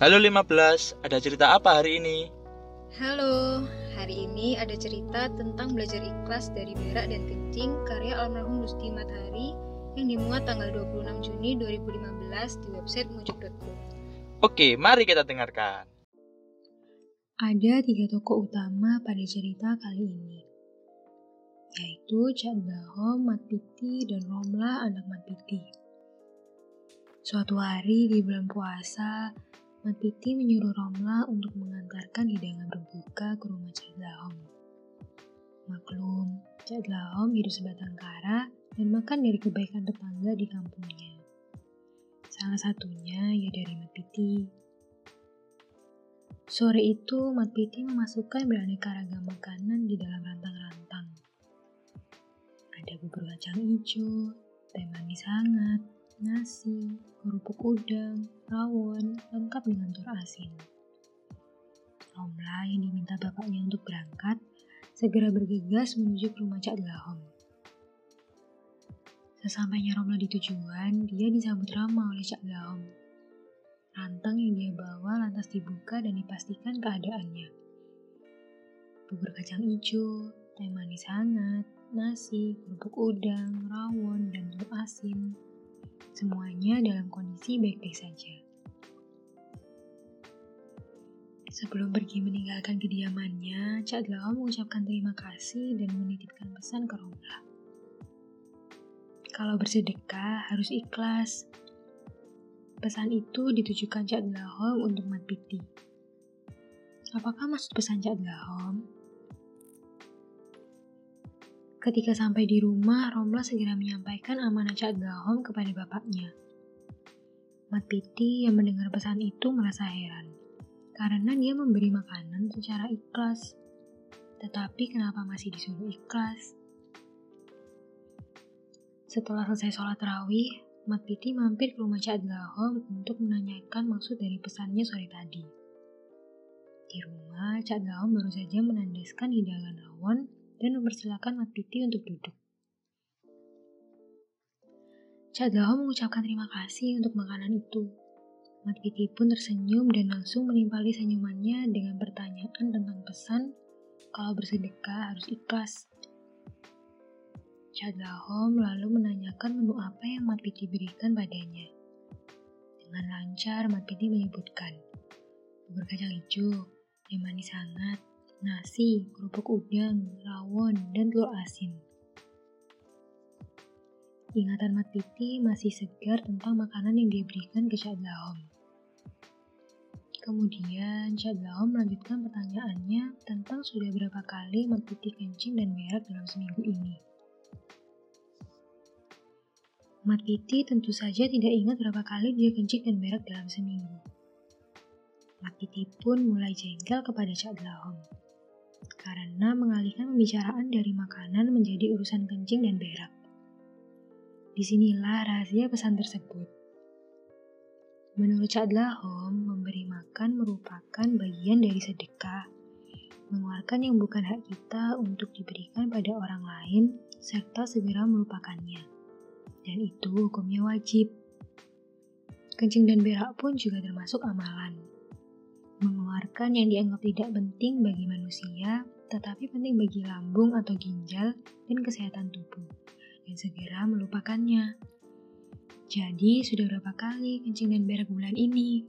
Halo 15, ada cerita apa hari ini? Halo, hari ini ada cerita tentang belajar ikhlas dari berak dan kencing karya almarhum Rusti Matahari yang dimuat tanggal 26 Juni 2015 di website mujuk.com. Oke, mari kita dengarkan. Ada tiga tokoh utama pada cerita kali ini, yaitu Cak Dahom, Mat Piti, dan Romlah anak Mat Piti. Suatu hari di bulan puasa, Mat Piti menyuruh Romla untuk mengantarkan hidangan berbuka ke rumah Cak Dahom. Maklum, Cak Dahom hidup sebatang kara dan makan dari kebaikan tetangga di kampungnya. Salah satunya ya dari Mat Piti. Sore itu, Mat Piti memasukkan beraneka ragam makanan di dalam rantang-rantang. Ada bubur kacang hijau, teh manis hangat, nasi, kerupuk udang, rawon, lengkap dengan telur asin. Romla yang diminta bapaknya untuk berangkat, segera bergegas menuju ke rumah Cak Dahom. Sesampainya Romla di tujuan, dia disambut ramah oleh Cak Dahom. Rantang yang dia bawa lantas dibuka dan dipastikan keadaannya. Bubur kacang hijau, teh manis hangat, nasi, kerupuk udang, rawon, dan telur asin, Semuanya dalam kondisi baik-baik saja. Sebelum pergi meninggalkan kediamannya, Cak Dlao mengucapkan terima kasih dan menitipkan pesan ke Romla. Kalau bersedekah harus ikhlas. Pesan itu ditujukan Cak Dlahom untuk Mat Piti. Apakah maksud pesan Cak Dlahom? Ketika sampai di rumah, Romla segera menyampaikan amanah Cak Dahom kepada bapaknya. Mat Piti yang mendengar pesan itu merasa heran, karena dia memberi makanan secara ikhlas. Tetapi kenapa masih disuruh ikhlas? Setelah selesai sholat rawih, Mat Piti mampir ke rumah Cak Dahom untuk menanyakan maksud dari pesannya sore tadi. Di rumah, Cak Dahom baru saja menandaskan hidangan rawon dan mempersilahkan Mat Piti untuk duduk. Cadaho mengucapkan terima kasih untuk makanan itu. Mat Piti pun tersenyum dan langsung menimpali senyumannya dengan pertanyaan tentang pesan kalau bersedekah harus ikhlas. Cadahom lalu menanyakan menu apa yang Mat Piti berikan padanya. Dengan lancar, Mat Piti menyebutkan bubur kacang hijau, yang manis hangat, nasi, kerupuk udang, rawon, dan telur asin. Ingatan Mat Piti masih segar tentang makanan yang diberikan ke Cak Dahom. Kemudian Cak Dahom melanjutkan pertanyaannya tentang sudah berapa kali Mat Piti kencing dan berak dalam seminggu ini. Mat Piti tentu saja tidak ingat berapa kali dia kencing dan berak dalam seminggu. Mat Piti pun mulai jengkel kepada Cak Dahom karena mengalihkan pembicaraan dari makanan menjadi urusan kencing dan berak. Di sinilah rahasia pesan tersebut. Menurut Cadlahom, memberi makan merupakan bagian dari sedekah, mengeluarkan yang bukan hak kita untuk diberikan pada orang lain, serta segera melupakannya. Dan itu hukumnya wajib. Kencing dan berak pun juga termasuk amalan mengeluarkan yang dianggap tidak penting bagi manusia, tetapi penting bagi lambung atau ginjal dan kesehatan tubuh, dan segera melupakannya. Jadi, sudah berapa kali kencing dan berak bulan ini?